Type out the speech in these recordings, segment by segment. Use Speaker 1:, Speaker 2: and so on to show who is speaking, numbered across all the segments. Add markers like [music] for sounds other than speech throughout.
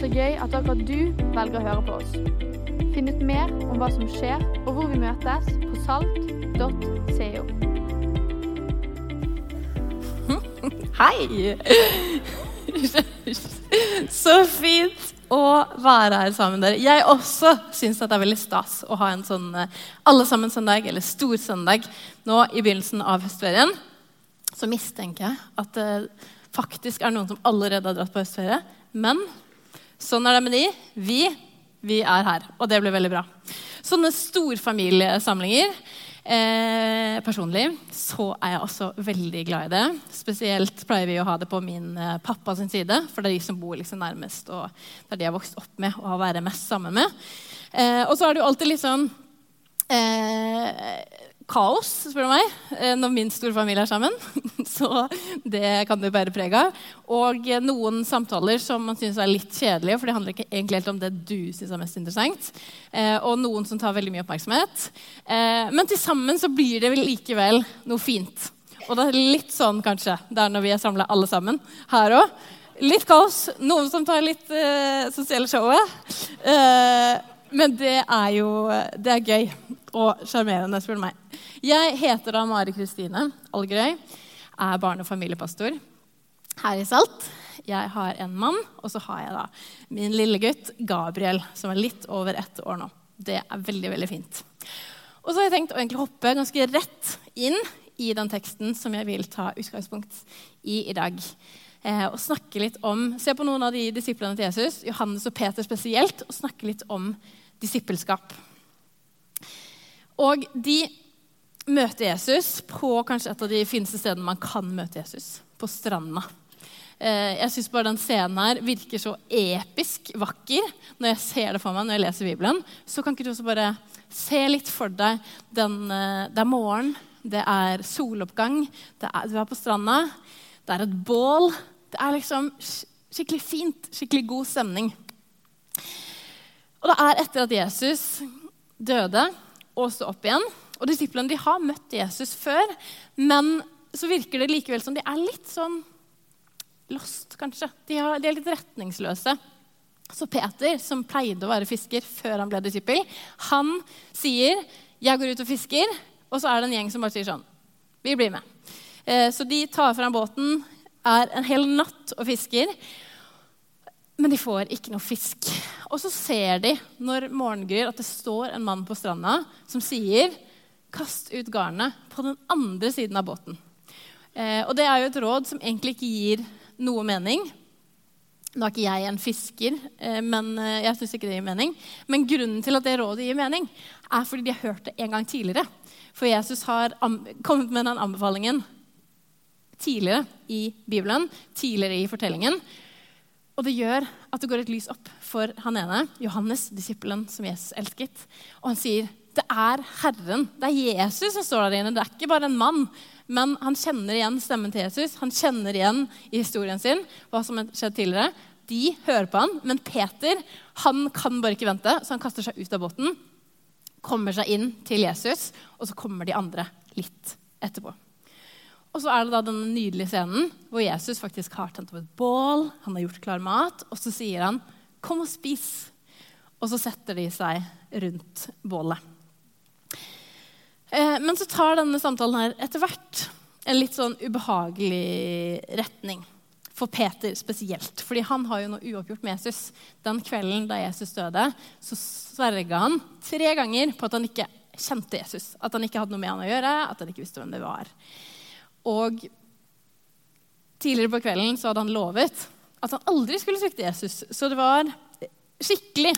Speaker 1: så gøy at akkurat du velger å høre på oss. Finn ut mer om hva som skjer, og hvor vi møtes på salt.co. [laughs]
Speaker 2: Hei! [laughs] Så fint å være her sammen med dere. Jeg også syns det er veldig stas å ha en sånn eh, alle sammen-søndag, eller stor søndag, nå i begynnelsen av høstferien. Så mistenker jeg at det faktisk er noen som allerede har dratt på høstferie. Men sånn er det med de. Vi, vi er her, og det blir veldig bra. Sånne storfamiliesamlinger Eh, personlig så er jeg også veldig glad i det. Spesielt pleier vi å ha det på min eh, pappa sin side, for det er de som bor liksom nærmest. og Det er de jeg har vokst opp med og har vært mest sammen med. Eh, og så er det jo alltid litt sånn eh, kaos, spør du meg, eh, når min storfamilie er sammen. [laughs] Så det kan du bære preg av. Og noen samtaler som man syns er litt kjedelige, for det handler ikke egentlig helt om det du syns er mest interessant. Eh, og noen som tar veldig mye oppmerksomhet. Eh, men til sammen så blir det vel likevel noe fint. Og det er litt sånn kanskje det er når vi er samla alle sammen her òg. Litt kaos. Noen som tar litt eh, sosiale showet. Eh, men det er jo det er gøy og sjarmerende, spør du meg. Jeg heter da Mari Kristine Algerøy. Er barne- og familiepastor her i Salt. Jeg har en mann, og så har jeg da min lille gutt Gabriel, som er litt over ett år nå. Det er veldig, veldig fint. Og så har jeg tenkt å egentlig hoppe ganske rett inn i den teksten som jeg vil ta utgangspunkt i i dag. Eh, og snakke litt om, Se på noen av de disiplene til Jesus, Johannes og Peter spesielt, og snakke litt om disippelskap. Og de møter Jesus på kanskje et av de fineste stedene man kan møte Jesus. På stranda. Eh, jeg syns bare den scenen her virker så episk vakker når jeg ser det for meg når jeg leser Bibelen. Så kan ikke du også bare se litt for deg den, eh, Det er morgen, det er soloppgang, det er, du er på stranda, det er et bål. Det er liksom skikkelig fint, skikkelig god stemning. Og det er etter at Jesus døde og sto opp igjen. Og Disiplene de har møtt Jesus før, men så virker det likevel som de er litt sånn lost, kanskje. De, har, de er litt retningsløse. Så Peter, som pleide å være fisker før han ble disippel, han sier 'Jeg går ut og fisker', og så er det en gjeng som bare sier sånn 'Vi blir med'. Eh, så de tar fram båten, er en hel natt og fisker. Men de får ikke noe fisk. Og så ser de når morgengryr at det står en mann på stranda som sier Kast ut garnet på den andre siden av båten. Eh, og det er jo et råd som egentlig ikke gir noe mening. Nå er ikke jeg en fisker, eh, men eh, jeg synes ikke det gir mening. Men grunnen til at det rådet gir mening, er fordi de har hørt det en gang tidligere. For Jesus har kommet med den anbefalingen tidligere i Bibelen, tidligere i fortellingen. Og det gjør at det går et lys opp for han ene, Johannes, disippelen som Jesus elsket. Og han sier det er Herren, det er Jesus som står der inne. Det er ikke bare en mann. Men han kjenner igjen stemmen til Jesus. Han kjenner igjen i historien sin hva som har skjedd tidligere. De hører på han, men Peter han kan bare ikke vente, så han kaster seg ut av båten. Kommer seg inn til Jesus, og så kommer de andre litt etterpå. Og så er det da denne nydelige scenen hvor Jesus faktisk har tent opp et bål, han har gjort klar mat, og så sier han, 'Kom og spis.' Og så setter de seg rundt bålet. Eh, men så tar denne samtalen her etter hvert en litt sånn ubehagelig retning. For Peter spesielt. Fordi han har jo noe uoppgjort med Jesus. Den kvelden da Jesus døde, så sverga han tre ganger på at han ikke kjente Jesus. At han ikke hadde noe med han å gjøre, at han ikke visste hvem det var. Og tidligere på kvelden så hadde han lovet at han aldri skulle svikte Jesus. Så det var skikkelig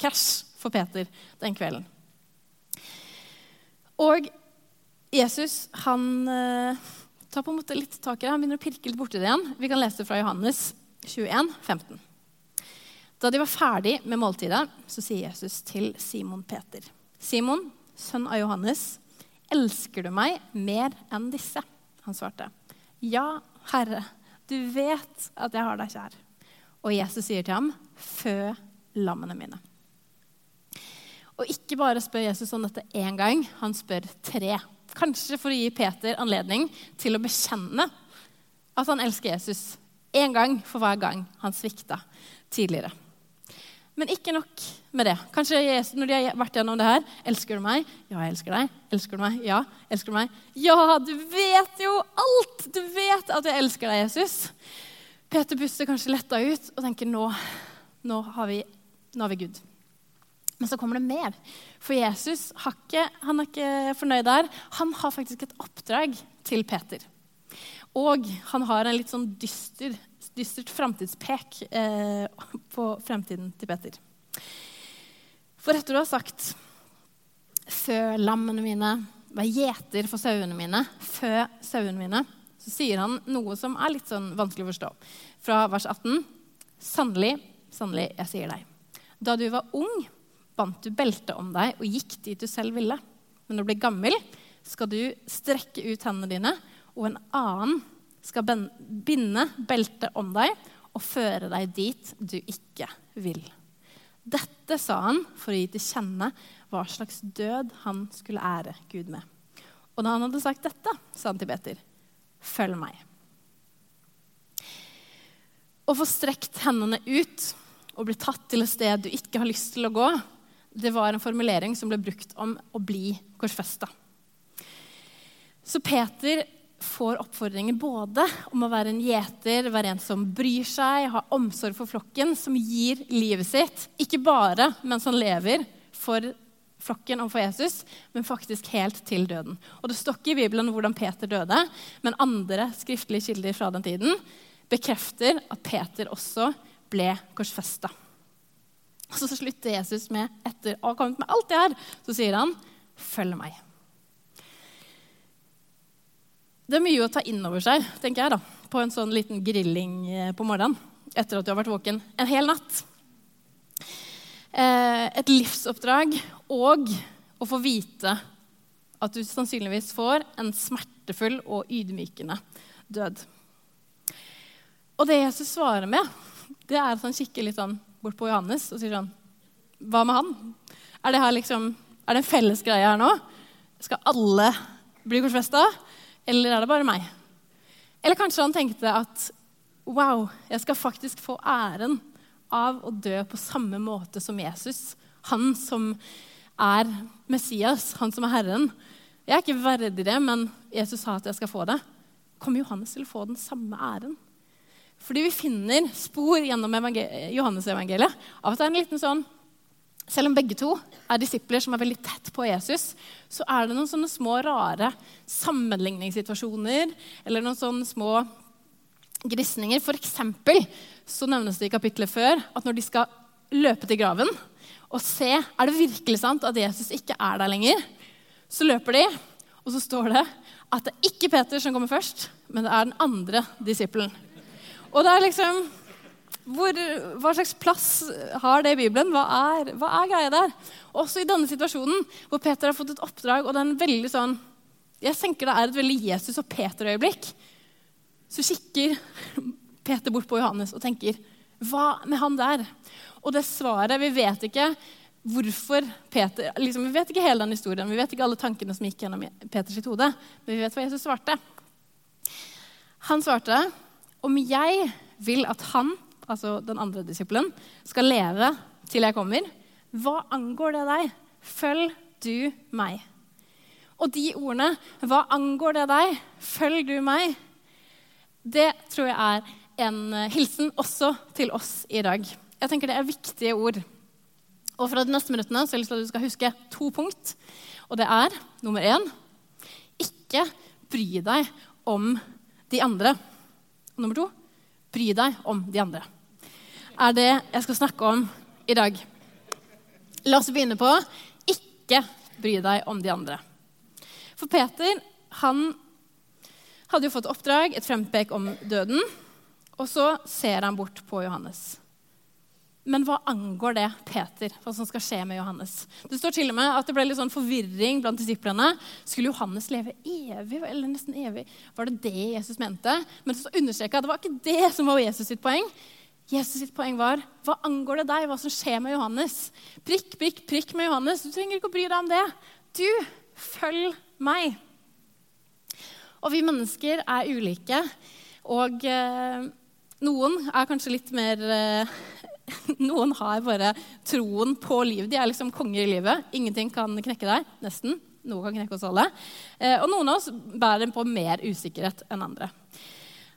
Speaker 2: krasj for Peter den kvelden. Og Jesus han eh, tar på en måte litt tak i det. Han begynner å pirke litt borti det igjen. Vi kan lese fra Johannes 21, 15. Da de var ferdig med måltidet, så sier Jesus til Simon Peter.: Simon, sønn av Johannes, elsker du meg mer enn disse? Han svarte. Ja, Herre, du vet at jeg har deg kjær. Og Jesus sier til ham, fø lammene mine. Og ikke bare spør Jesus om dette én gang, han spør tre. Kanskje for å gi Peter anledning til å bekjenne at han elsker Jesus én gang for hver gang han svikta tidligere. Men ikke nok med det. Kanskje Jesus, når de har vært gjennom det her Elsker du meg? Ja, jeg elsker deg. Elsker du meg? Ja, elsker du meg? Ja, du vet jo alt! Du vet at jeg elsker deg, Jesus. Peter puster kanskje letta ut og tenker nå, nå, har vi, nå har vi Gud. Men så kommer det mer. For Jesus har ikke, han er ikke fornøyd der. Han har faktisk et oppdrag til Peter. Og han har en litt sånn dyster, dystert framtidspek eh, på fremtiden til Peter. For etter å ha sagt 'fø lammene mine', 'vær gjeter for sauene mine', 'fø sauene mine', så sier han noe som er litt sånn vanskelig å forstå. Fra vers 18.: Sannelig, sannelig, jeg sier deg. Da du var ung, bandt du beltet om deg og gikk dit du selv ville. Men når du blir gammel, skal du strekke ut hendene dine, og en annen skal binde beltet om deg og føre deg dit du ikke vil. Dette sa han for å gi til kjenne hva slags død han skulle ære Gud med. Og da han hadde sagt dette, sa han til Peter, følg meg. Å få strekt hendene ut og bli tatt til et sted du ikke har lyst til å gå, det var en formulering som ble brukt om å bli korsfesta. Så Peter får oppfordringer både om å være en gjeter, være en som bryr seg, ha omsorg for flokken, som gir livet sitt, ikke bare mens han lever for flokken og for Jesus, men faktisk helt til døden. Og Det står ikke i Bibelen hvordan Peter døde, men andre skriftlige kilder fra den tiden bekrefter at Peter også ble korsfesta. Og så slutter Jesus med, etter å ha kommet med alt det her, så sier han, 'Følg meg'. Det er mye å ta inn over seg, tenker jeg, da, på en sånn liten grilling eh, på morgenen etter at du har vært våken en hel natt. Eh, et livsoppdrag og å få vite at du sannsynligvis får en smertefull og ydmykende død. Og det Jesus svarer med, det er at han kikker litt sånn bort på Johannes og sier sånn Hva med han? Er det, her liksom, er det en felles greie her nå? Skal alle bli korsfesta, eller er det bare meg? Eller kanskje han tenkte at wow, jeg skal faktisk få æren av å dø på samme måte som Jesus. Han som er Messias, han som er Herren. Jeg er ikke verdig det, men Jesus sa at jeg skal få det. Kommer Johannes til å få den samme æren? Fordi vi finner spor gjennom Johannes-evangeliet av at det er en liten sånn Selv om begge to er disipler som er veldig tett på Jesus, så er det noen sånne små, rare sammenligningssituasjoner eller noen sånne små grisninger. For eksempel så nevnes det i kapittelet før at når de skal løpe til graven og se er det virkelig sant at Jesus ikke er der lenger, så løper de, og så står det at det er ikke Peter som kommer først, men det er den andre disippelen. Og det er liksom hvor, Hva slags plass har det i Bibelen? Hva er, hva er greia der? Også i denne situasjonen hvor Peter har fått et oppdrag, og det er en veldig sånn Jeg tenker det er et veldig Jesus- og Peter-øyeblikk. Så kikker Peter bort på Johannes og tenker Hva med han der? Og det svaret Vi vet ikke hvorfor Peter liksom, Vi vet ikke hele den historien, vi vet ikke alle tankene som gikk gjennom Peters hode, men vi vet hva Jesus svarte. Han svarte om jeg vil at han, altså den andre disippelen, skal leve til jeg kommer, hva angår det deg? Følg du meg. Og de ordene, hva angår det deg? Følg du meg. Det tror jeg er en hilsen også til oss i dag. Jeg tenker Det er viktige ord. Og fra de neste minuttene så har jeg lyst at du skal huske to punkt. Og det er nummer én ikke bry deg om de andre. Nummer to bry deg om de andre. Er det jeg skal snakke om i dag. La oss begynne på ikke bry deg om de andre. For Peter han hadde jo fått oppdrag, et frempek om døden. Og så ser han bort på Johannes. Men hva angår det Peter, hva som skal skje med Johannes? Det står til og med at det ble litt sånn forvirring blant disiplene. Skulle Johannes leve evig, eller nesten evig? Var det det Jesus mente? Men så understreka at det var ikke det som var Jesus sitt poeng. Jesus sitt poeng var hva angår det deg, hva som skjer med Johannes? Prikk, prikk, prikk med Johannes. Du trenger ikke å bry deg om det. Du, følg meg. Og vi mennesker er ulike. Og eh, noen er kanskje litt mer eh, [laughs] Noen har bare troen på livet. De er liksom konger i livet. Ingenting kan knekke deg. Nesten. Noe kan knekke oss alle. Eh, og noen av oss bærer på mer usikkerhet enn andre.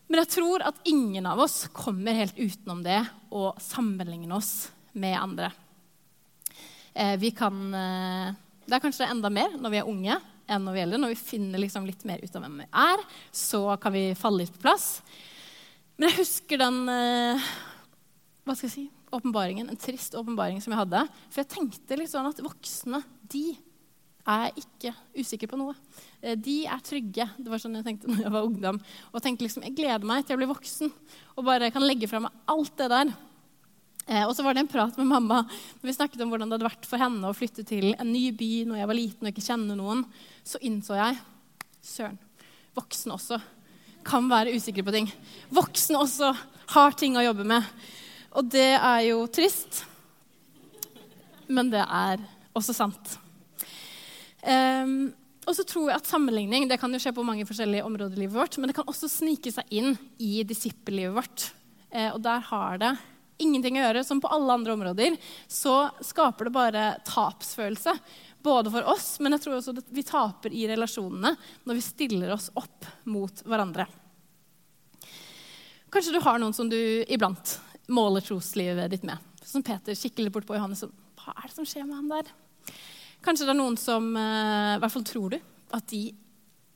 Speaker 2: Men jeg tror at ingen av oss kommer helt utenom det å sammenligne oss med andre. Eh, vi kan, eh, det er kanskje enda mer når vi er unge enn når vi er. Når vi finner liksom litt mer ut av hvem vi er, så kan vi falle litt på plass. Men jeg husker den hva skal jeg si, åpenbaringen, en trist åpenbaring som jeg hadde. For jeg tenkte sånn at voksne de er ikke usikre på noe. Eh, de er trygge. Det var sånn jeg tenkte når jeg var ungdom. Og tenkte liksom, jeg gleder meg til å bli voksen og bare kan legge fra meg alt det der. Eh, og så var det en prat med mamma når vi snakket om hvordan det hadde vært for henne å flytte til en ny by når jeg var liten og ikke kjenne noen. Så innså jeg søren, voksne også kan være usikre på ting. Voksne også har ting å jobbe med. Og det er jo trist, men det er også sant. Um, og så tror jeg at Sammenligning det kan jo skje på mange forskjellige områder i livet vårt, men det kan også snike seg inn i disippellivet vårt. Eh, og der har det ingenting å gjøre. Som på alle andre områder så skaper det bare tapsfølelse. Både for oss, men jeg tror også at vi taper i relasjonene når vi stiller oss opp mot hverandre. Kanskje du har noen som du iblant måler troslivet ditt med. Som Peter kikker litt bort på Johannes. Hva er det som skjer med han der? Kanskje det er noen som eh, i hvert fall tror du, at de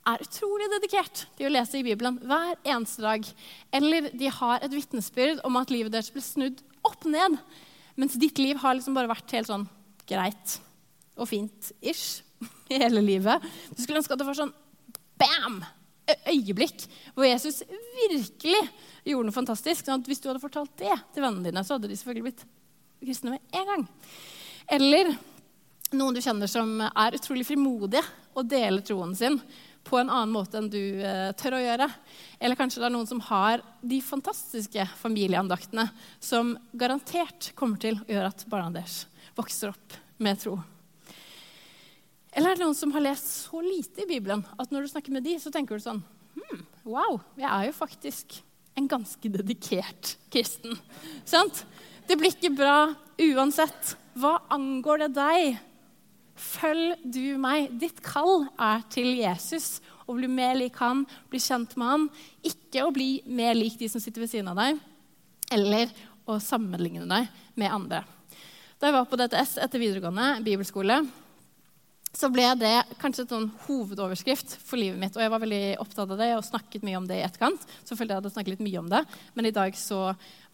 Speaker 2: er utrolig dedikert til å lese i Bibelen hver eneste dag. Eller de har et vitnesbyrd om at livet deres ble snudd opp ned. Mens ditt liv har liksom bare vært helt sånn greit og fint-ish [laughs] hele livet. Du skulle ønske at det var sånn bam! Øyeblikk hvor Jesus virkelig gjorde noe fantastisk. sånn at Hvis du hadde fortalt det til vennene dine, så hadde de selvfølgelig blitt kristne med en gang. Eller noen du kjenner som er utrolig frimodige og deler troen sin på en annen måte enn du eh, tør å gjøre. Eller kanskje det er noen som har de fantastiske familieandaktene som garantert kommer til å gjøre at barna deres vokser opp med tro. Eller er det noen som har lest så lite i Bibelen at når du snakker med de, så tenker du sånn hmm, Wow, jeg er jo faktisk en ganske dedikert kristen. Sant? Det blir ikke bra uansett. Hva angår det deg? Følg du meg. Ditt kall er til Jesus. Å bli mer lik han, bli kjent med han. Ikke å bli mer lik de som sitter ved siden av deg, eller å sammenligne deg med andre. Da jeg var på DTS etter videregående bibelskole, så ble det kanskje en sånn hovedoverskrift for livet mitt. Og jeg var veldig opptatt av det og snakket mye om det i etterkant. Så følte jeg hadde snakket litt mye om det. Men i dag så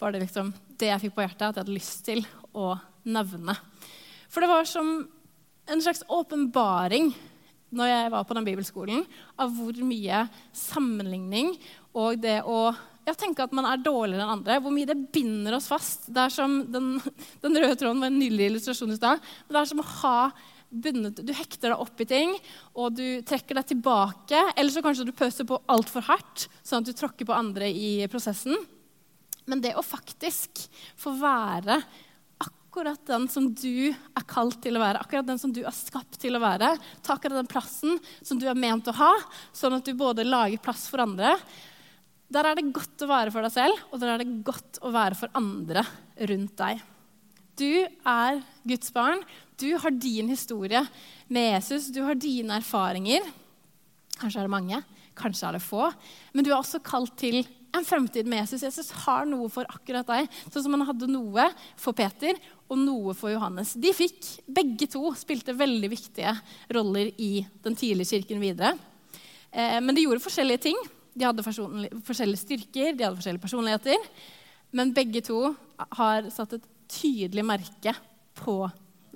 Speaker 2: var det liksom det jeg fikk på hjertet, at jeg hadde lyst til å nevne. For det var som en slags åpenbaring når jeg var på den bibelskolen, av hvor mye sammenligning og det å ja, tenke at man er dårligere enn andre, hvor mye det binder oss fast. Det er som Den, den røde tråden var en nydelig illustrasjon i stad. Det er som å ha bundet Du hekter deg opp i ting, og du trekker deg tilbake. Eller så kanskje du pøser på altfor hardt, sånn at du tråkker på andre i prosessen. Men det å faktisk få være akkurat den som du er kalt til å være, akkurat den som du er skapt til å være. Ta akkurat den plassen som du er ment å ha, sånn at du både lager plass for andre. Der er det godt å være for deg selv, og der er det godt å være for andre rundt deg. Du er Guds barn. Du har din historie med Jesus. Du har dine erfaringer. Kanskje er det mange, kanskje er det få. Men du er også kalt til en fremtid med Jesus. Jesus har noe for akkurat deg. Sånn som han hadde noe for Peter og noe for Johannes. De fikk, Begge to spilte veldig viktige roller i den tidlige kirken videre. Eh, men de gjorde forskjellige ting. De hadde forskjellige styrker, de hadde forskjellige personligheter. Men begge to har satt et tydelig merke på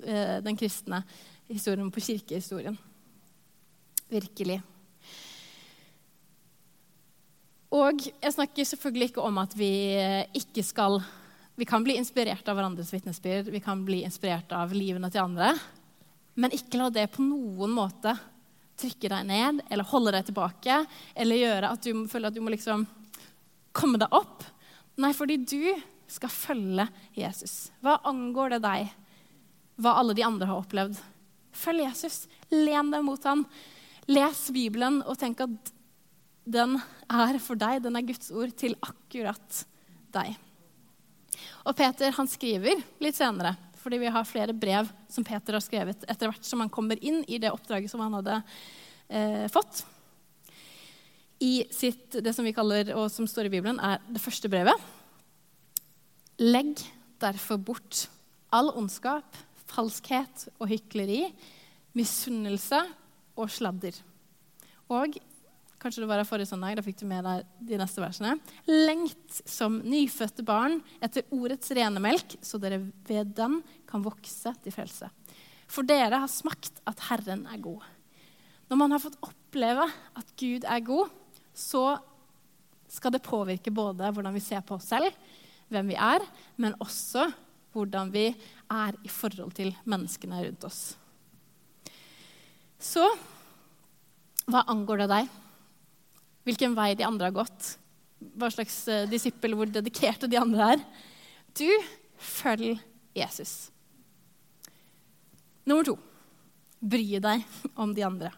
Speaker 2: eh, den kristne historien, på kirkehistorien. Virkelig. Og jeg snakker selvfølgelig ikke om at vi ikke skal Vi kan bli inspirert av hverandres vitnesbyrd, vi kan bli inspirert av livene til andre. Men ikke la det på noen måte trykke deg ned eller holde deg tilbake eller gjøre at du føler at du må liksom komme deg opp. Nei, fordi du skal følge Jesus. Hva angår det deg, hva alle de andre har opplevd? Følg Jesus. Len deg mot ham. Les Bibelen og tenk at den er for deg. Den er Guds ord til akkurat deg. Og Peter han skriver litt senere, fordi vi har flere brev som Peter har skrevet etter hvert som han kommer inn i det oppdraget som han hadde eh, fått. I sitt, det som vi kaller, og som står i Bibelen, er det første brevet. Legg derfor bort all ondskap, falskhet og hykleri, misunnelse og sladder. Og kanskje det var forrige søndag, da fikk du med deg de neste versene. Lengt som nyfødte barn etter ordets rene melk, så dere ved den kan vokse til frelse. For dere har smakt at Herren er god. Når man har fått oppleve at Gud er god, så skal det påvirke både hvordan vi ser på oss selv, hvem vi er, men også hvordan vi er i forhold til menneskene rundt oss. Så hva angår det deg? Hvilken vei de andre har gått? Hva slags uh, disippel, hvor dedikerte de andre er? Du følg Jesus. Nummer to bry deg om de andre.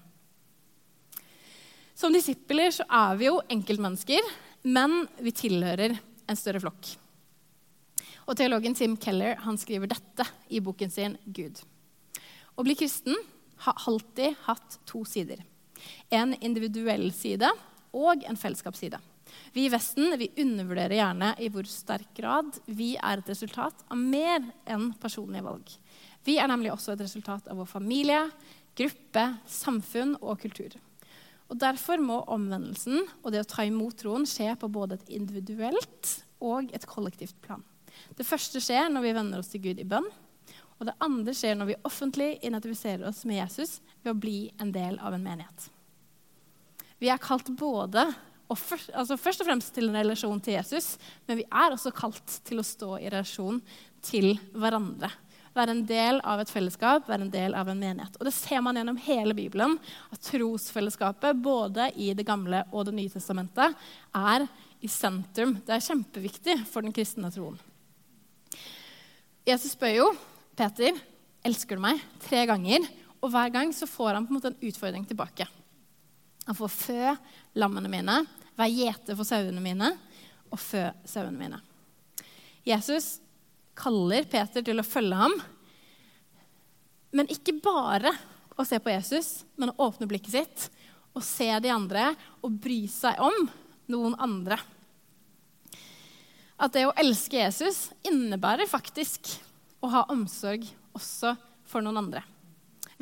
Speaker 2: Som disipler så er vi jo enkeltmennesker, men vi tilhører en større flokk. Og Teologen Tim Keller han skriver dette i boken sin 'Gud'. Å bli kristen har alltid hatt to sider. En individuell side og en fellesskapsside. Vi i Vesten vi undervurderer gjerne i hvor sterk grad vi er et resultat av mer enn personlige valg. Vi er nemlig også et resultat av vår familie, gruppe, samfunn og kultur. Og Derfor må omvendelsen og det å ta imot troen skje på både et individuelt og et kollektivt plan. Det første skjer når vi venner oss til Gud i bønn. Og det andre skjer når vi offentlig identifiserer oss med Jesus ved å bli en del av en menighet. Vi er kalt både altså først og fremst til en relasjon til Jesus, men vi er også kalt til å stå i relasjon til hverandre være en del av et fellesskap, være en del av en menighet. Og Det ser man gjennom hele Bibelen, at trosfellesskapet både i Det gamle og Det nye testamentet er i sentrum. Det er kjempeviktig for den kristne troen. Jesus spør jo Peter elsker du meg tre ganger, og hver gang så får han på en måte en utfordring tilbake. Han får fø lammene mine, vær gjeter for sauene mine og fø sauene mine. Jesus kaller Peter til å følge ham. Men ikke bare å se på Jesus, men å åpne blikket sitt og se de andre og bry seg om noen andre. At det å elske Jesus innebærer faktisk å ha omsorg også for noen andre.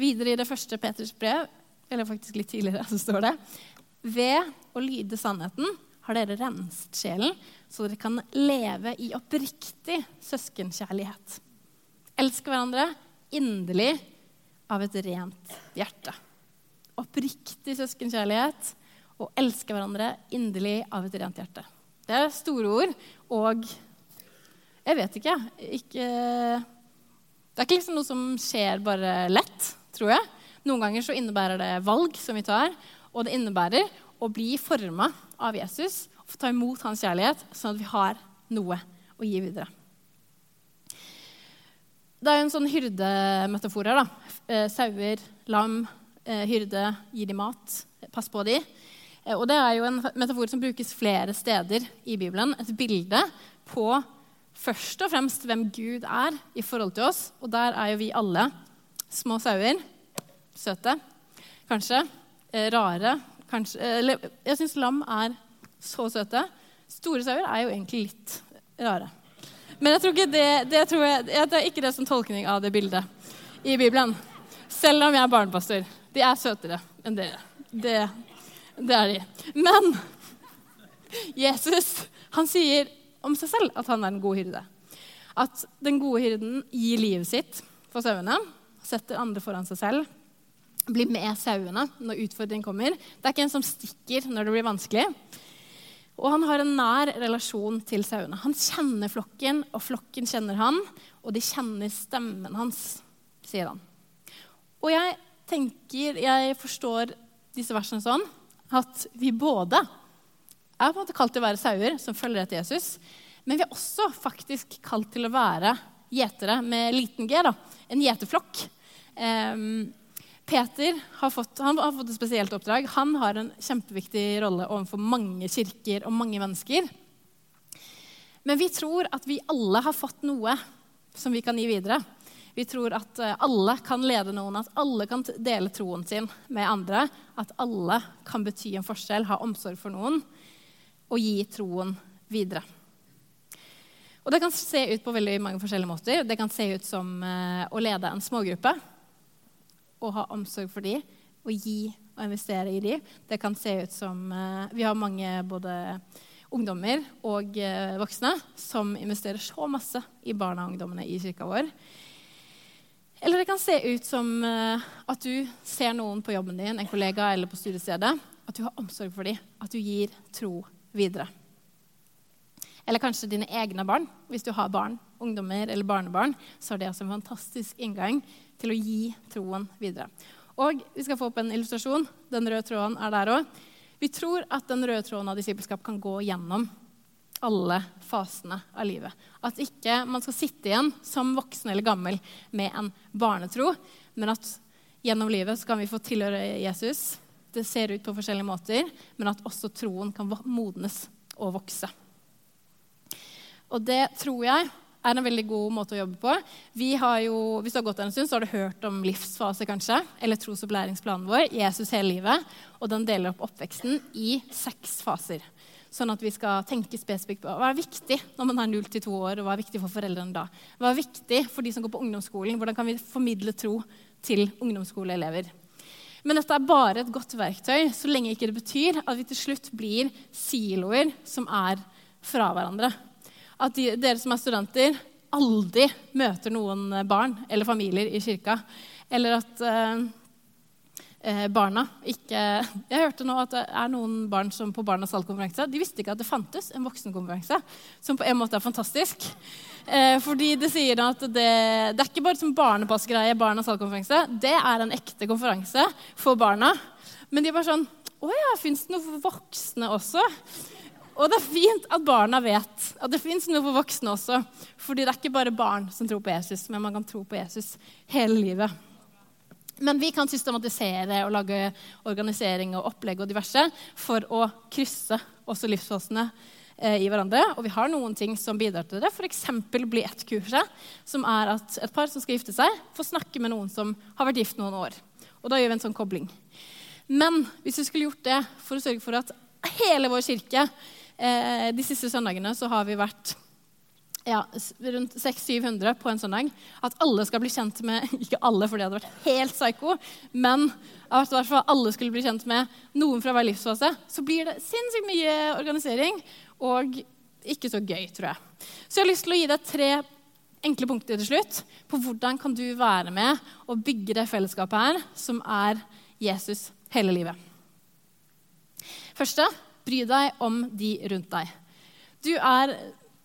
Speaker 2: Videre i det første Peters brev, eller faktisk litt tidligere, [laughs] så står det ved å lyde sannheten har dere renset sjelen, så dere kan leve i oppriktig søskenkjærlighet. Elsk hverandre inderlig av et rent hjerte. Oppriktig søskenkjærlighet og elske hverandre inderlig av et rent hjerte. Det er store ord, og jeg vet ikke, ikke Det er ikke liksom noe som skjer bare lett, tror jeg. Noen ganger så innebærer det valg som vi tar, og det innebærer å bli forma av Jesus få ta imot hans kjærlighet, sånn at vi har noe å gi videre. Det er jo en sånn hyrdemetafor her. da. Eh, sauer, lam, eh, hyrde, gi dem mat, pass på dem. Eh, og det er jo en metafor som brukes flere steder i Bibelen. Et bilde på først og fremst hvem Gud er i forhold til oss. Og der er jo vi alle små sauer. Søte, kanskje. Rare, Kanskje, eller, jeg syns lam er så søte. Store sauer er jo egentlig litt rare. Men jeg tror ikke det, det, tror jeg, det er ikke det som tolkning av det bildet i Bibelen. Selv om jeg er barnepastor. De er søtere enn dere. Det, det er de. Men Jesus han sier om seg selv at han er en god hyrde. At den gode hyrden gir livet sitt for sauene, setter andre foran seg selv blir med sauene når utfordringen kommer. Det er ikke en som stikker når det blir vanskelig. Og han har en nær relasjon til sauene. Han kjenner flokken, og flokken kjenner han. Og de kjenner stemmen hans, sier han. Og jeg tenker, jeg forstår disse versene sånn at vi både er på en måte kalt til å være sauer som følger etter Jesus, men vi er også faktisk kalt til å være gjetere med liten g. da, En gjeterflokk. Um, Peter har fått, har fått, et spesielt oppdrag. Han har en kjempeviktig rolle overfor mange kirker og mange mennesker. Men vi tror at vi alle har fått noe som vi kan gi videre. Vi tror at eh, alle kan lede noen, at alle kan dele troen sin med andre. At alle kan bety en forskjell, ha omsorg for noen og gi troen videre. Og Det kan se ut på veldig mange forskjellige måter. Det kan se ut som eh, å lede en smågruppe og ha omsorg for dem og gi og investere i dem. Det kan se ut som eh, Vi har mange både ungdommer og voksne som investerer så masse i barna og ungdommene i kirka vår. Eller det kan se ut som eh, at du ser noen på jobben din, en kollega eller på studiestedet. At du har omsorg for dem, at du gir tro videre. Eller kanskje dine egne barn. Hvis du har barn, ungdommer eller barnebarn, så er det også en fantastisk inngang til å gi troen videre. Og vi skal få opp en illustrasjon. Den røde tråden er der òg. Vi tror at den røde tråden av disippelskap kan gå gjennom alle fasene av livet. At ikke man skal sitte igjen som voksen eller gammel med en barnetro, men at gjennom livet kan vi få tilhøre Jesus. Det ser ut på forskjellige måter, men at også troen kan modnes og vokse. Og det tror jeg er en veldig god måte å jobbe på. Vi har jo, hvis du har gått der en stund, så har du hørt om livsfase, kanskje, eller trosopplæringsplanen vår, Jesus hele livet. Og den deler opp oppveksten i seks faser. Sånn at vi skal tenke spesifikt på hva er viktig når man er 0 2 år, og hva er viktig for foreldrene da. Hva er viktig for de som går på ungdomsskolen? Hvordan kan vi formidle tro til ungdomsskoleelever? Men dette er bare et godt verktøy så lenge ikke det betyr at vi til slutt blir siloer som er fra hverandre. At de, dere som er studenter, aldri møter noen barn eller familier i kirka. Eller at uh, barna ikke [laughs] Jeg hørte nå at det er noen barn som på Barnas salgkonferanse de visste ikke at det fantes en voksenkonferanse, som på en måte er fantastisk. Eh, fordi det sier at det, det er ikke bare som barnepassgreie, Barnas salgkonferanse. Det er en ekte konferanse for barna. Men de er bare sånn Å ja, fins det noe for voksne også? Og det er fint at barna vet at det fins noe for voksne også. Fordi det er ikke bare barn som tror på Jesus, men man kan tro på Jesus hele livet. Men vi kan systematisere og lage organisering og opplegg og diverse for å krysse også livsfasene eh, i hverandre. Og vi har noen ting som bidrar til det. F.eks. bli ett kurset, som er at et par som skal gifte seg, får snakke med noen som har vært gift noen år. Og da gjør vi en sånn kobling. Men hvis vi skulle gjort det for å sørge for at hele vår kirke eh, De siste søndagene så har vi vært ja, rundt 600-700 på en søndag. At alle skal bli kjent med [laughs] Ikke alle, for det hadde vært helt psyko. Men at alle skulle bli kjent med noen fra hver livsfase. Så blir det sinnssykt mye organisering og ikke så gøy, tror jeg. Så jeg har lyst til å gi deg tre enkle punkter til slutt på hvordan kan du være med og bygge det fellesskapet her, som er Jesus hele livet. Første bry deg om de rundt deg. Du er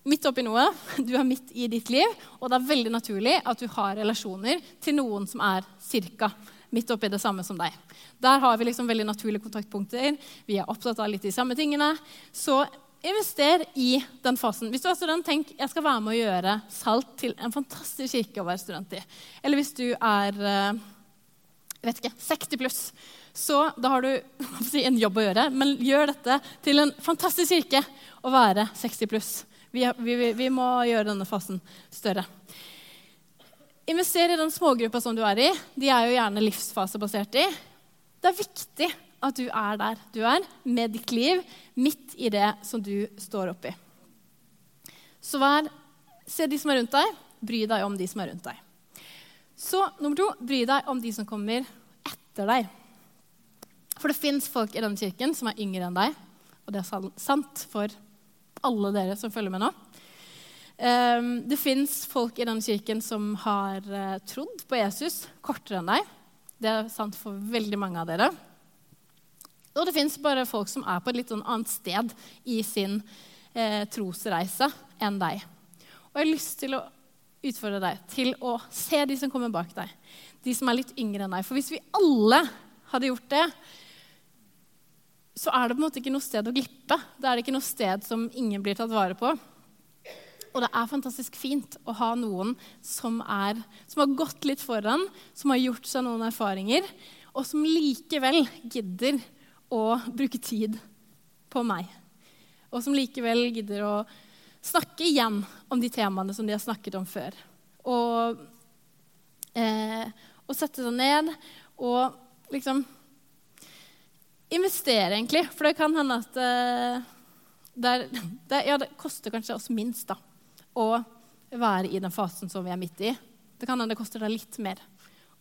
Speaker 2: midt oppi noe, du er midt i ditt liv, og det er veldig naturlig at du har relasjoner til noen som er cirka midt oppi det samme som deg. Der har vi liksom veldig naturlige kontaktpunkter. Vi er opptatt av litt de samme tingene. Så invester i den fasen. Hvis du er student, tenk jeg skal være med å gjøre Salt til en fantastisk kirke å være student i. Eller hvis du er eh, jeg vet ikke, 60 pluss, så da har du [laughs] en jobb å gjøre. Men gjør dette til en fantastisk kirke å være 60 pluss. Vi, vi, vi må gjøre denne fasen større. Invester i den smågruppa som du er i. De er jo gjerne livsfasebasert i. Det er viktig at du er der du er, med ditt liv, midt i det som du står oppi. Så vær, se de som er rundt deg, bry deg om de som er rundt deg. Så nummer to, bry deg om de som kommer etter deg. For det fins folk i denne kirken som er yngre enn deg, og det er sant for alle dere som følger med nå. Um, det fins folk i den kirken som har uh, trodd på Jesus kortere enn deg. Det er sant for veldig mange av dere. Og det fins bare folk som er på et litt sånn annet sted i sin uh, trosreise enn deg. Og jeg har lyst til å utfordre deg til å se de som kommer bak deg. De som er litt yngre enn deg. For hvis vi alle hadde gjort det, så er det på en måte ikke noe sted å glippe. Det er ikke noe sted som ingen blir tatt vare på. Og det er fantastisk fint å ha noen som, er, som har gått litt foran, som har gjort seg noen erfaringer, og som likevel gidder å bruke tid på meg. Og som likevel gidder å snakke igjen om de temaene som de har snakket om før. Og, eh, og sette seg ned og liksom investere, egentlig. For det kan hende at eh, det, er, [laughs] det, ja, det koster kanskje oss minst da, å være i den fasen som vi er midt i. Det kan hende det koster deg litt mer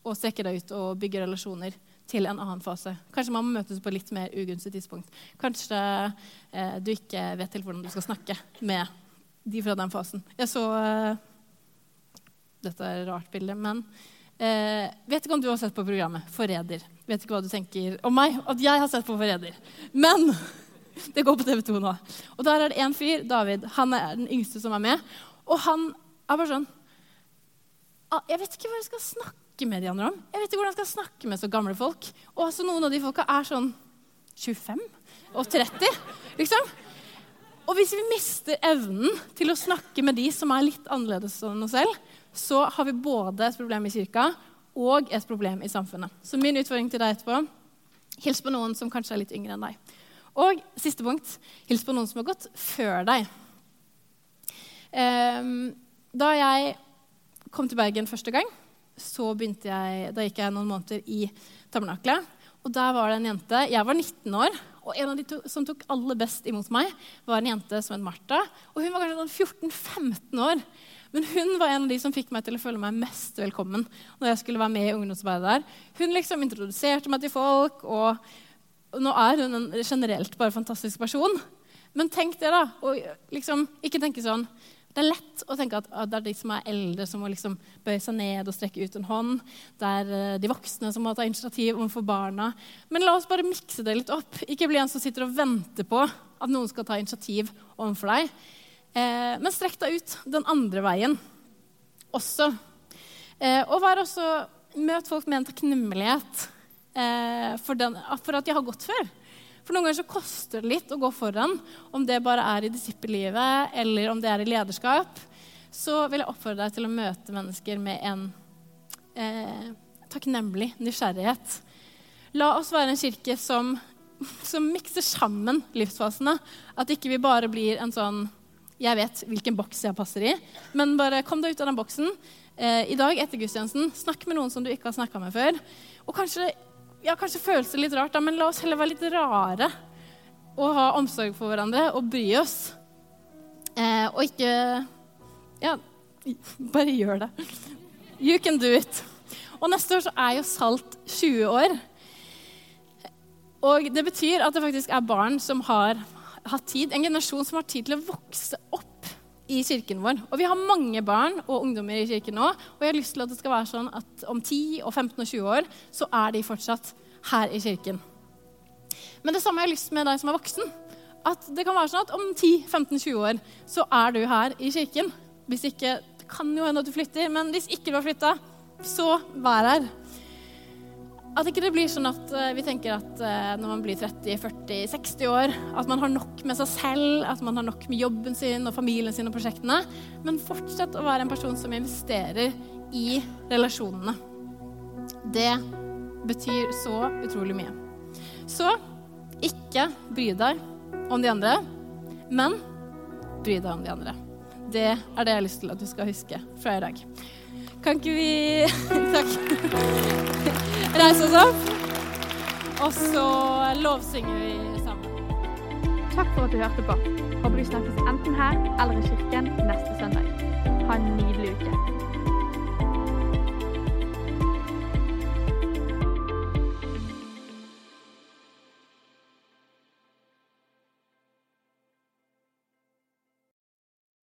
Speaker 2: å strekke deg ut og bygge relasjoner til en annen fase. Kanskje man må møtes på litt mer ugunstig tidspunkt. Kanskje eh, du ikke vet helt hvordan du skal snakke med de fra den fasen. Jeg så eh, Dette er et rart bilde, men eh, vet ikke om du har sett på programmet Forræder. Vet ikke hva du tenker om meg, at jeg har sett på Forræder. Men [laughs] det går på TV2 nå. Og der er det en fyr, David. Han er den yngste som er med. Og han er bare sånn «Ah, Jeg vet ikke hva jeg skal snakke med de andre om. Jeg vet ikke hvordan jeg skal snakke med så gamle folk. Og altså, noen av de folka er sånn 25 og 30, liksom. Og hvis vi mister evnen til å snakke med de som er litt annerledes enn oss selv, så har vi både et problem i kirka og et problem i samfunnet. Så min utfordring til deg etterpå hils på noen som kanskje er litt yngre enn deg. Og siste punkt hils på noen som har gått før deg. Um, da jeg kom til Bergen første gang, så jeg, da gikk jeg noen måneder i tabernaklet. Og der var det en jente Jeg var 19 år, og en av de to, som tok aller best imot meg, var en jente som het Martha. Og hun var kanskje sånn 14-15 år. Men hun var en av de som fikk meg til å føle meg mest velkommen. når jeg skulle være med i ungdomsarbeidet der. Hun liksom introduserte meg til folk, og, nå er hun en generelt bare fantastisk person. Men tenk det, da. Og liksom, ikke tenke sånn det er lett å tenke at, det er de som er eldre, som må liksom bøye seg ned og strekke ut en hånd. Det er uh, de voksne som må ta initiativ overfor barna. Men la oss bare mikse det litt opp. Ikke bli en som sitter og venter på at noen skal ta initiativ overfor deg. Eh, men strekk deg ut den andre veien også. Eh, og vær også, møt folk med en takknemlighet eh, for, den, for at de har gått før. For noen ganger så koster det litt å gå foran, om det bare er i disippellivet eller om det er i lederskap. Så vil jeg oppfordre deg til å møte mennesker med en eh, takknemlig nysgjerrighet. La oss være en kirke som, som mikser sammen livsfasene. At ikke vi bare blir en sånn Jeg vet hvilken boks jeg passer i, men bare kom deg ut av den boksen. Eh, I dag etter gudstjenesten, snakk med noen som du ikke har snakka med før. Og kanskje ja, kanskje føles det litt rart, da, men la oss heller være litt rare og ha omsorg for hverandre og bry oss. Eh, og ikke Ja, [laughs] bare gjør det. You can do it. Og neste år så er jo Salt 20 år. Og det betyr at det faktisk er barn som har hatt tid, en generasjon som har tid til å vokse opp i kirken vår. Og vi har mange barn og ungdommer i kirken nå. Og jeg har lyst til at det skal være sånn at om 10, og 15 og 20 år så er de fortsatt her i kirken. Men det samme har jeg lyst med deg som er voksen. At det kan være sånn at om 10-15-20 år så er du her i kirken. Hvis ikke, Det kan jo hende at du flytter, men hvis ikke du har flytta, så vær her. At ikke det blir sånn at uh, vi tenker at uh, når man blir 30-40-60 år, at man har nok med seg selv, at man har nok med jobben sin og familien sin og prosjektene. Men fortsett å være en person som investerer i relasjonene. Det betyr så utrolig mye. Så ikke bry deg om de andre, men bry deg om de andre. Det er det jeg har lyst til at du skal huske fra i dag. Kan ikke vi [laughs] Takk reise oss opp. Og så lovsynger vi sammen.
Speaker 1: Takk for at du hørte på. Håper du snakkes enten her eller i kirken neste søndag. Ha en nydelig uke.